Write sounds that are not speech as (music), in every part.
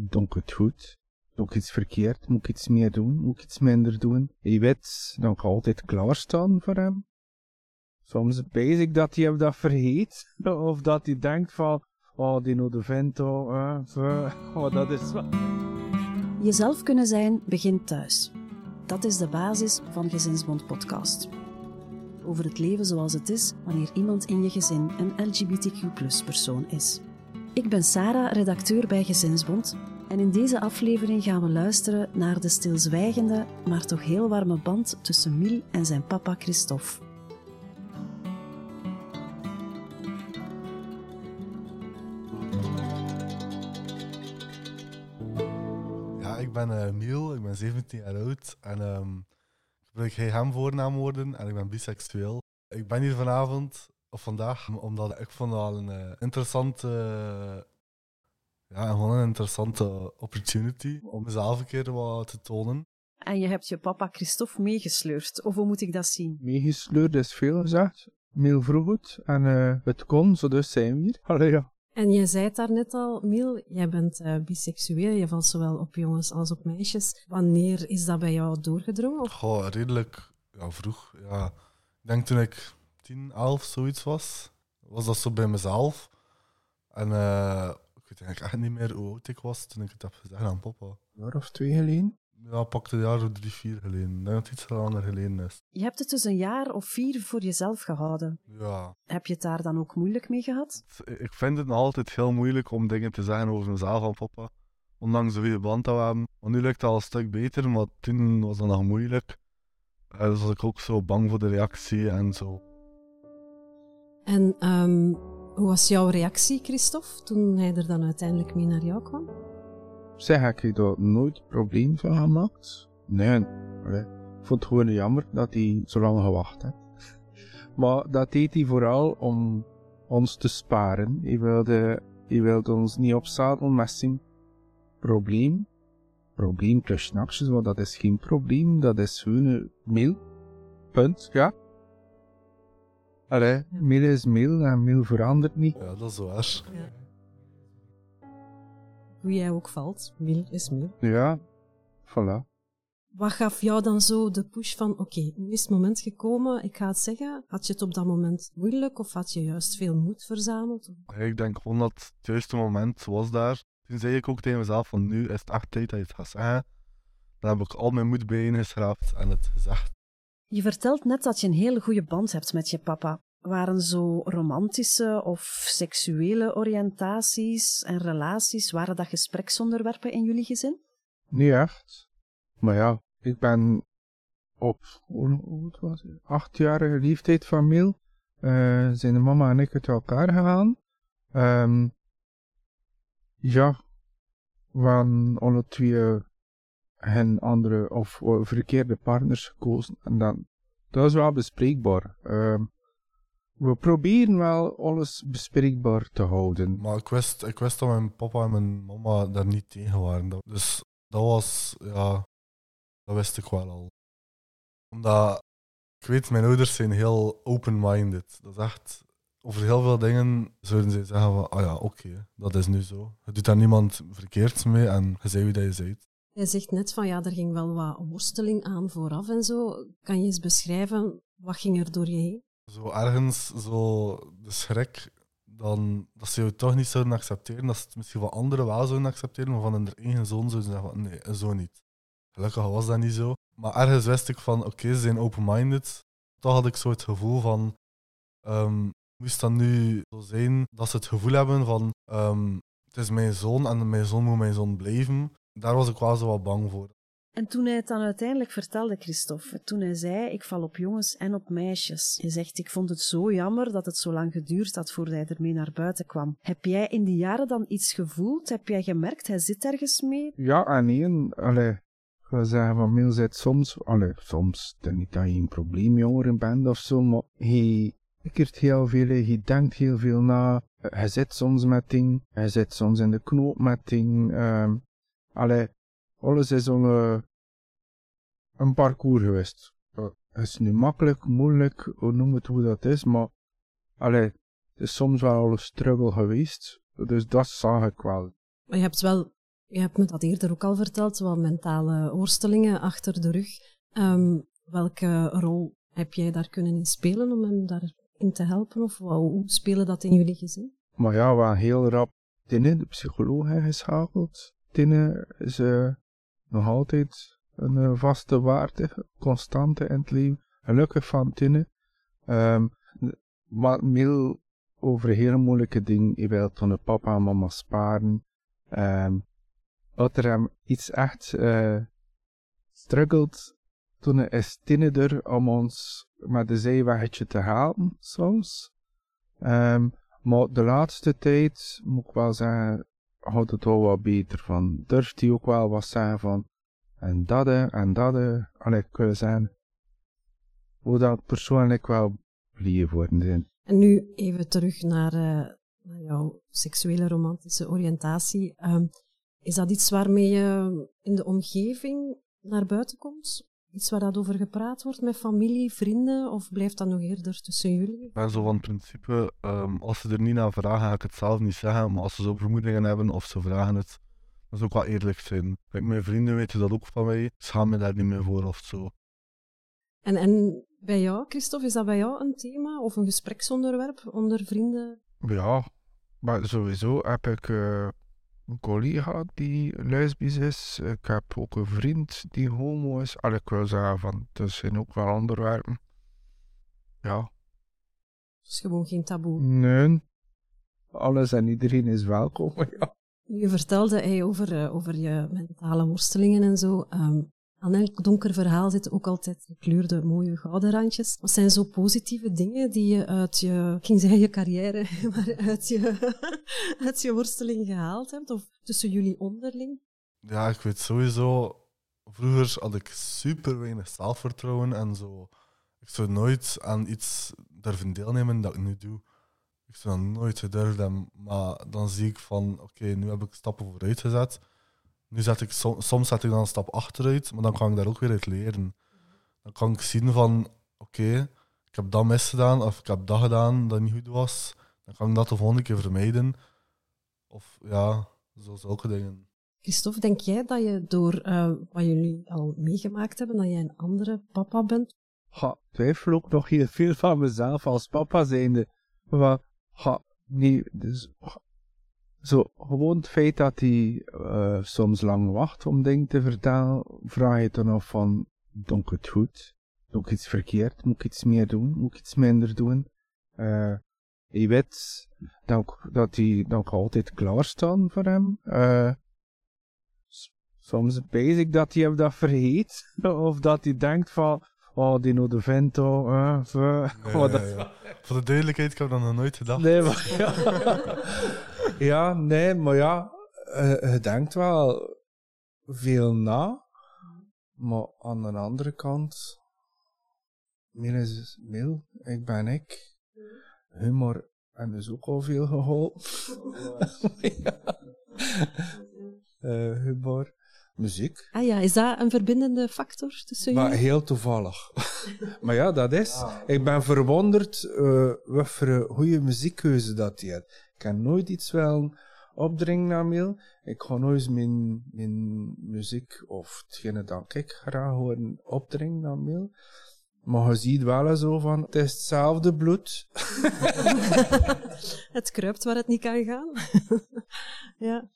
Doe ik het goed? Doe ik iets verkeerd? Moet ik iets meer doen? Moet ik iets minder doen? Je weet, dan ga ik altijd klaarstaan voor hem. Soms bezig ik dat hij dat vergeet. (laughs) Of dat hij denkt van, oh, die de vent, oh, oh, dat is wat. Jezelf kunnen zijn begint thuis. Dat is de basis van Gezinsbond Podcast. Over het leven zoals het is wanneer iemand in je gezin een LGBTQ-persoon is. Ik ben Sarah, redacteur bij Gezinsbond. En in deze aflevering gaan we luisteren naar de stilzwijgende, maar toch heel warme band tussen Miel en zijn papa Christophe. Ja, ik ben uh, Miel, ik ben 17 jaar oud en um, ik gebruik hij hem voornaamwoorden en ik ben biseksueel. Ik ben hier vanavond, of vandaag, omdat ik vond het al een uh, interessante, ja, gewoon een interessante opportunity om mezelf een keer wat te tonen. En je hebt je papa Christophe meegesleurd, of hoe moet ik dat zien? Meegesleurd is veel gezegd. Miel vroeg het en uh, het kon, zo dus zijn we hier. (laughs) Allee, ja. En je zei het daarnet al, Miel, jij bent uh, biseksueel, je valt zowel op jongens als op meisjes. Wanneer is dat bij jou doorgedrongen? Goh, redelijk ja, vroeg. Ja. Ik denk toen ik 10, 11 zoiets was, was dat zo bij mezelf. En uh, ik weet eigenlijk echt niet meer hoe oud ik was toen ik het heb gezegd aan papa. Een jaar of twee geleden? Ja, pakte een jaar of drie, vier geleden. Ik denk dat het iets langer geleden is. Je hebt het dus een jaar of vier voor jezelf gehouden. Ja. Heb je het daar dan ook moeilijk mee gehad? Ik vind het nog altijd heel moeilijk om dingen te zeggen over mezelf aan papa. Ondanks de goede band dat we hebben. Want nu lijkt het al een stuk beter, maar toen was dat nog moeilijk. Dus was ik ook zo bang voor de reactie en zo. En um, hoe was jouw reactie, Christophe, toen hij er dan uiteindelijk mee naar jou kwam? Zeg, heb je daar nooit probleem van gemaakt? Nee. Ik vond het gewoon jammer dat hij zo lang gewacht heeft. Maar dat deed hij vooral om ons te sparen. Hij wilde, hij wilde ons niet opzadelen met zijn probleem. Probleem plus snacks, want dat is geen probleem, dat is gewoon een mail. Punt, ja. Allee, mail is mail en mail verandert niet. Ja, dat is waar. Ja. Hoe jij ook valt, mil is mil. Ja, voilà. Wat gaf jou dan zo de push van, oké, okay, nu is het moment gekomen, ik ga het zeggen. Had je het op dat moment moeilijk of had je juist veel moed verzameld? Ik denk gewoon dat het juiste moment was daar. Toen zei ik ook tegen mezelf van, nu is het echt tijd dat je het gaat zeggen. Dan heb ik al mijn moed bijeengeschraapt en het gezegd. Je vertelt net dat je een hele goede band hebt met je papa. Waren zo romantische of seksuele oriëntaties en relaties, waren dat gespreksonderwerpen in jullie gezin? Niet echt. Maar ja, ik ben op, hoe was het, achtjarige leeftijd van Miel, uh, zijn de mama en ik uit elkaar gegaan. Um, ja, van alle twee hen andere of verkeerde partners gekozen. En dan, dat is wel bespreekbaar. Um, we proberen wel alles bespreekbaar te houden. Maar ik wist, ik wist dat mijn papa en mijn mama daar niet tegen waren. Dus dat was, ja, dat wist ik wel al. Omdat, ik weet, mijn ouders zijn heel open-minded. Dat is echt, over heel veel dingen zouden ze zeggen van, ah ja, oké, dat is nu zo. Je doet daar niemand verkeerds mee en je zei wie dat je bent. Je zegt net van, ja, er ging wel wat worsteling aan vooraf en zo. Kan je eens beschrijven, wat ging er door je heen? zo ergens zo de schrik dan, dat ze jou toch niet zouden accepteren. Dat ze het misschien van anderen wel zouden accepteren, maar van hun eigen zoon zouden zeggen van nee, zo niet. Gelukkig was dat niet zo. Maar ergens wist ik van oké, ze zijn open-minded. Toch had ik zo het gevoel van um, moest dat nu zo zijn dat ze het gevoel hebben van um, het is mijn zoon en mijn zoon moet mijn zoon blijven. Daar was ik wel zo wat bang voor. En toen hij het dan uiteindelijk vertelde, Christophe, toen hij zei, ik val op jongens en op meisjes. Je zegt, ik vond het zo jammer dat het zo lang geduurd had voordat hij ermee naar buiten kwam. Heb jij in die jaren dan iets gevoeld? Heb jij gemerkt, hij zit ergens mee? Ja en nee. Allee, ik wil zeggen, van zit soms, allee, soms, niet dat je een probleemjongeren bent of zo, maar hij pikkert heel veel, hij denkt heel veel na. Hij zit soms met dingen, hij zit soms in de knoop met dingen. Um, allee, alles is een, uh, een parcours geweest. Het is nu makkelijk, moeilijk, hoe noem het hoe dat is, maar allee, het is soms wel een struggle geweest. Dus dat zag ik wel. Maar je hebt wel Je hebt me dat eerder ook al verteld, wat mentale worstelingen achter de rug. Ehm, welke rol heb jij daar kunnen in spelen om hem daarin te helpen? Of hoe spelen dat in jullie gezin? Maar ja, we heel rap Tine, de psycholoog, ingeschakeld. Tine is uh, nog altijd een uh, vaste waarde, constante in het leven. Gelukkig van Tine. Um, maar Mil over hele moeilijke dingen. Je wilt van de papa en mama sparen. Um, dat er hem iets echt uh, struggelt, toen is Tine er om ons met de zeeweggetje te halen, soms. Um, maar de laatste tijd, moet ik wel zeggen, houdt het wel wat beter van. Durft hij ook wel wat zeggen van, en dat en dat, allee, kunnen zijn. Hoe dat persoonlijk wel blij worden zijn. En nu even terug naar, naar jouw seksuele romantische oriëntatie. Um, is dat iets waarmee je in de omgeving naar buiten komt? Iets waar dat over gepraat wordt met familie, vrienden, of blijft dat nog eerder tussen jullie? Ik ben zo van principe, um, als ze er niet naar vragen, ga ik het zelf niet zeggen, maar als ze zo vermoedingen hebben of ze vragen het, dat is ook wel eerlijk zijn. Kijk, mijn vrienden weten dat ook van mij, schaam me daar niet meer voor of zo. En, en bij jou, Christophe, is dat bij jou een thema of een gespreksonderwerp onder vrienden? Ja, maar sowieso heb ik uh, een collega die lesbisch is. Ik heb ook een vriend die homo is. Al ik wil zeggen van, er zijn ook wel onderwerpen. Ja. Het is gewoon geen taboe. Nee. Alles en iedereen is welkom, (laughs) ja. Je vertelde hij over, uh, over je mentale worstelingen en zo. Um, aan elk donker verhaal zitten ook altijd gekleurde mooie gouden randjes. Wat zijn zo positieve dingen die je uit je, ik ging zeggen je carrière, (laughs) maar uit je, (laughs) uit je worsteling gehaald hebt? Of tussen jullie onderling? Ja, ik weet sowieso... Vroeger had ik super weinig zelfvertrouwen en zo. Ik zou nooit aan iets durven deelnemen dat ik nu doe. Ik zou dat nooit gedurfd. Maar dan zie ik van, oké, nu heb ik stappen vooruit gezet nu zet ik, soms zet ik dan een stap achteruit, maar dan kan ik daar ook weer uit leren. Dan kan ik zien van, oké, ik heb dat misgedaan, of ik heb dat gedaan dat niet goed was. Dan kan ik dat de volgende keer vermijden. Of ja, zo zulke dingen. Christophe, denk jij dat je door uh, wat jullie al meegemaakt hebben, dat jij een andere papa bent? Ha, twijfel ook nog heel veel van mezelf als papa zijnde. Maar, ha, nee, dus, zo, gewoon het feit dat hij uh, soms lang wacht om dingen te vertellen, vraag je dan af van, doe ik het goed? Doe ik iets verkeerd? Moet ik iets meer doen? Moet ik iets minder doen? Uh, je weet dat, dat, hij, ik altijd klaarstaan voor hem. Uh, soms bezig dat hij dat vergeet. (laughs) of dat hij denkt van, oh, die (laughs) de vento. Uh, nee. Voor de duidelijkheid, ik heb dat nog nooit gedacht. Nee, maar ja. (laughs) ja, nee, maar ja, uh, je denkt wel veel na. Maar aan de andere kant, meer is mil, ik ben ik. Humor en dus ook al veel geholpen. (laughs) ja. uh, humor. Muziek. Ah ja, is dat een verbindende factor tussen maar jullie? Heel toevallig. (laughs) maar ja, dat is. Ik ben verwonderd uh, wat voor een goede muziekkeuze dat hij had. Ik kan nooit iets wel opdringen naar mail. Ik ga nooit mijn, mijn muziek of hetgene dat ik graag hoor opdringen naar mail. Maar je ziet wel zo van, het is hetzelfde bloed. (laughs) het kruipt waar het niet kan gaan. (laughs) ja.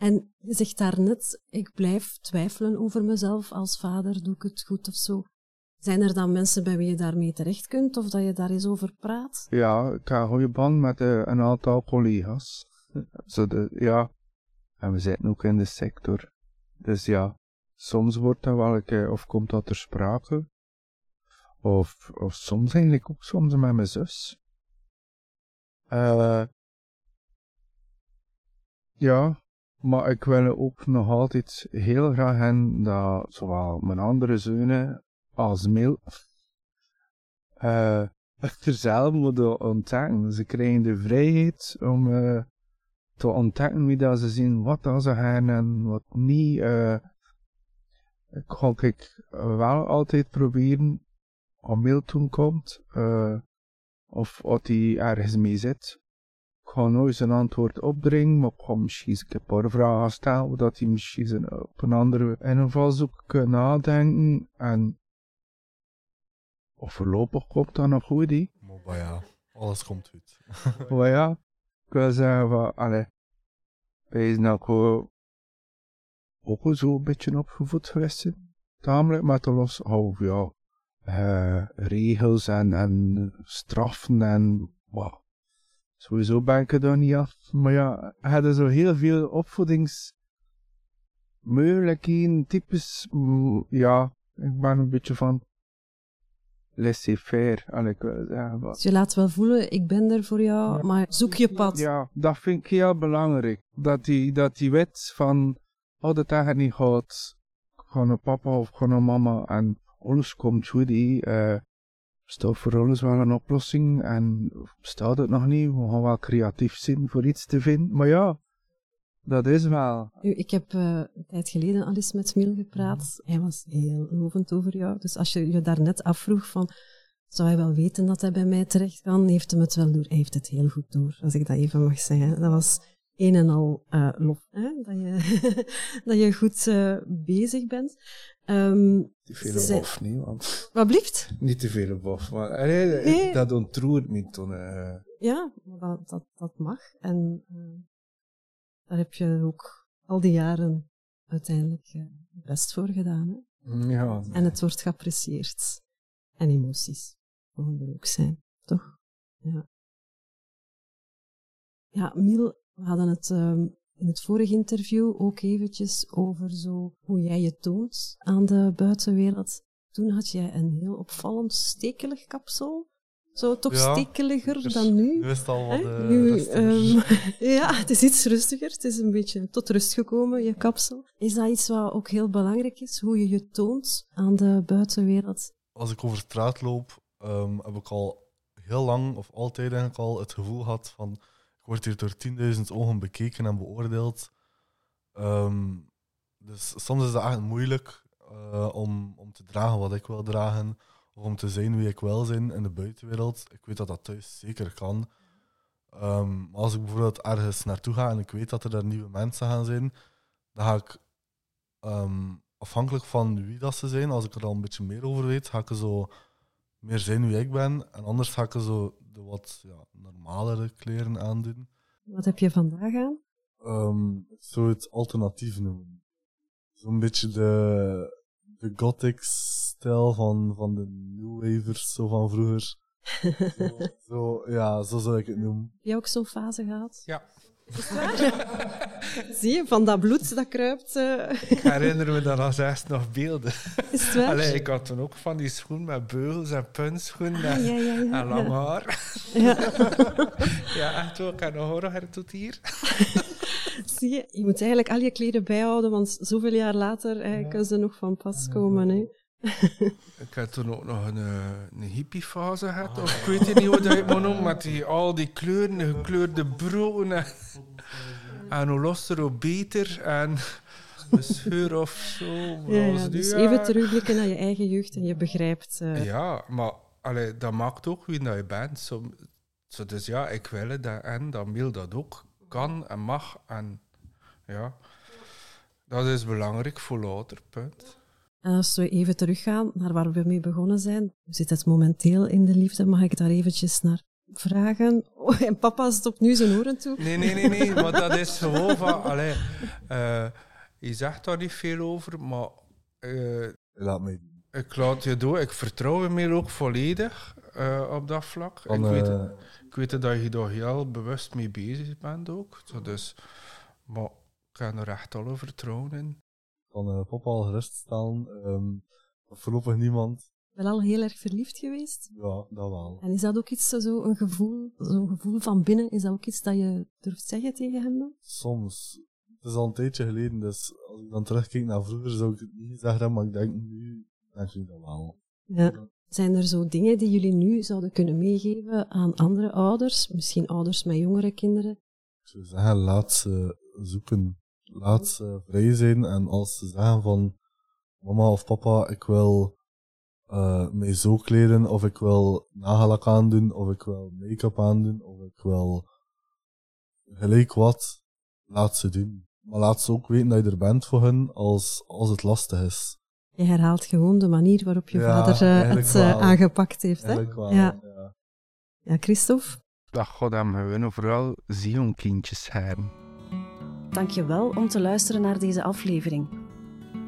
En je zegt daarnet, ik blijf twijfelen over mezelf als vader, doe ik het goed of zo. Zijn er dan mensen bij wie je daarmee terecht kunt of dat je daar eens over praat? Ja, ik ga goede band met uh, een aantal collega's. (laughs) Zo de, ja, en we zitten ook in de sector. Dus ja, soms wordt dat wel een keer, of komt dat ter sprake. Of, of soms eigenlijk ook soms met mijn zus. Uh, ja, maar ik wil ook nog altijd heel graag hebben dat zowel mijn andere zonen als Mil uh, er zelf moeten ontdekken. Ze krijgen de vrijheid om uh, te ontdekken wie dat ze zien, wat dat ze gaan en wat niet. Uh, ik ga ik wel altijd proberen, als Mil toen komt, of wat hij ergens mee zit, ik ga nooit zijn antwoord opdringen, maar ik ga misschien een paar vragen stellen, zodat hij misschien op een andere invalshoek kan nadenken. En of voorlopig komt dat nog goed, die. Maar ja, alles komt goed. (laughs) maar ja, ik wil zeggen van, allee, wij zijn ook, ook zo een beetje opgevoed geweest. Tamelijk met de los, oh ja, uh, regels en, en straffen en, wow. Sowieso ben ik er dan niet af. Maar ja, hadden zo heel veel opvoedingsmogelijkheden, types, ja, ik ben een beetje van laissez-faire, al ik wil zeggen. Dus je laat wel voelen, ik ben er voor jou, maar zoek je pad. Ja, dat vind ik heel belangrijk. Dat die, dat die wet van, oh, dat eigenlijk niet gaat. Gewoon een papa of gewoon een mama en alles komt goed. Uh, staat voor alles wel een oplossing en bestaat het nog niet. We gaan wel creatief zijn voor iets te vinden. Maar ja, dat is wel. Ik heb uh, een tijd geleden al eens met Mil gepraat. Hij was heel lovend over jou. Dus als je je daarnet afvroeg van, zou hij wel weten dat hij bij mij terecht kan, heeft hem het wel door. Hij heeft het heel goed door, als ik dat even mag zeggen. Dat was een en al uh, lof, hè? Dat, je (laughs) dat je goed uh, bezig bent. Um, te veel bof, niet? Want... Wat blieft? Niet te veel bof, maar nee, nee. dat ontroert me toen. Uh... Ja, dat, dat, dat mag. En daar heb je ook al die jaren uiteindelijk best voor gedaan. Hè? Mm, ja. En het wordt geapprecieerd. En emoties mogen er ook zijn, toch? Ja. Ja, Miel, we hadden het um, in het vorige interview ook eventjes over zo hoe jij je toont aan de buitenwereld. Toen had jij een heel opvallend stekelig kapsel. Zo toch ja, stekeliger dus dan nu. Nu is het al wat uh, nu, um, (laughs) Ja, het is iets rustiger. Het is een beetje tot rust gekomen, je kapsel. Is dat iets wat ook heel belangrijk is, hoe je je toont aan de buitenwereld? Als ik over straat loop, um, heb ik al heel lang, of altijd eigenlijk al, het gevoel gehad van ik word hier door 10.000 ogen bekeken en beoordeeld. Um, dus soms is het echt moeilijk uh, om, om te dragen wat ik wil dragen of om te zijn wie ik wil zijn in de buitenwereld. Ik weet dat dat thuis zeker kan. Um, maar als ik bijvoorbeeld ergens naartoe ga en ik weet dat er daar nieuwe mensen gaan zijn, dan ga ik um, afhankelijk van wie dat ze zijn, als ik er al een beetje meer over weet, ga ik zo meer zijn wie ik ben. En anders ga ik zo de wat ja, normalere kleren aandoen. Wat heb je vandaag aan? Um, ik zou het alternatief noemen. Zo'n beetje de, de gothic stijl van, van de New Wavers, zo van vroeger. (laughs) zo, zo, ja, zo zou ik het noemen. Heb je ook zo'n fase gehad? Ja. (laughs) Zie je, van dat bloed dat kruipt. Uh... Ik herinner me dan als eerst nog beelden. Is het waar? Allee, ik had toen ook van die schoen met beugels en puntschoenen en, ah, ja, ja, ja, en lang haar. Ja. (laughs) ja, echt wel. Ik heb een horror tot hier. (laughs) Zie je, je moet eigenlijk al je kleren bijhouden, want zoveel jaar later eh, kunnen ze nog van pas komen. Hè. (laughs) ik had toen ook nog een, eh, een hippiefase gehad, of ik weet niet hoe dat je het moet noemen, (laughs) met die, al die kleuren, de gekleurde broeken. En, (laughs) en hoe losser, hoe beter. En een scheur of zo. Ja, ja, dus even terugblikken naar je eigen jeugd en je begrijpt... Uh... Ja, maar allee, dat maakt ook wie dat je bent. Zo, zo, dus ja, ik wil het en dan wil dat ook. Kan en mag. En ja, dat is belangrijk voor later, punt. En als we even teruggaan naar waar we mee begonnen zijn, hoe zit het momenteel in de liefde? Mag ik daar eventjes naar vragen? Oh, en papa stopt nu zijn oren toe. Nee, nee, nee, nee, maar dat is gewoon van, allee, uh, je zegt daar niet veel over, maar uh, laat me ik laat je door. Ik vertrouw hem ook volledig uh, op dat vlak. Van, ik, weet, ik weet dat je daar heel bewust mee bezig bent ook. Dus, maar ik ga er echt alle vertrouwen in kan uh, papa al geruststellen. Um, voorlopig niemand. Wel al heel erg verliefd geweest? Ja, dat wel. En is dat ook iets, zo een gevoel, zo'n gevoel van binnen, is dat ook iets dat je durft zeggen tegen hem dan? Soms. Het is al een tijdje geleden, dus als ik dan terugkijk naar vroeger, zou ik het niet zeggen, maar ik denk nu, denk ik dat wel. Ja. Zijn er zo dingen die jullie nu zouden kunnen meegeven aan andere ouders, misschien ouders met jongere kinderen? Ik zou zeggen, laat ze zoeken laat ze vrij zijn en als ze zeggen van mama of papa, ik wil uh, mij zo kleden, of ik wil nagellak aandoen, of ik wil make-up aandoen, of ik wil gelijk wat, laat ze doen. Maar laat ze ook weten dat je er bent voor hen als, als het lastig is. Je herhaalt gewoon de manier waarop je Ja, vader eh, het eh, wel. aangepakt heeft. Hè? Wel. Ja. ja. Ja, Christophe? Dat gaat hem gewoon vooral zionkindjes hebben. Dankjewel om te luisteren naar deze aflevering.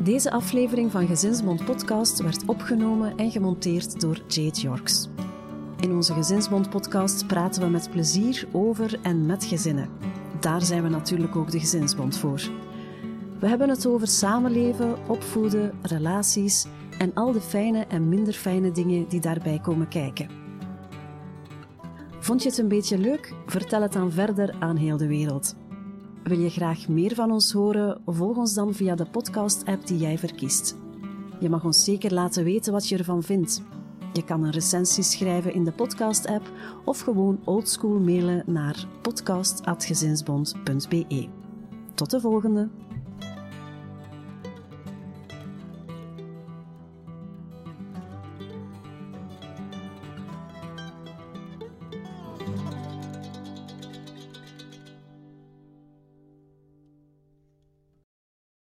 Deze aflevering van Gezinsbond Podcast werd opgenomen en gemonteerd door Jade Yorks. In onze Gezinsbond Podcast praten we met plezier over en met gezinnen. Daar zijn we natuurlijk ook de Gezinsbond voor. We hebben het over samenleven, opvoeden, relaties en al de fijne en minder fijne dingen die daarbij komen kijken. Vond je het een beetje leuk? Vertel het dan verder aan heel de wereld. Wil je graag meer van ons horen? Volg ons dan via de podcast-app die jij verkiest. Je mag ons zeker laten weten wat je ervan vindt. Je kan een recensie schrijven in de podcast-app of gewoon oldschool mailen naar podcast.gezinsbond.be. Tot de volgende!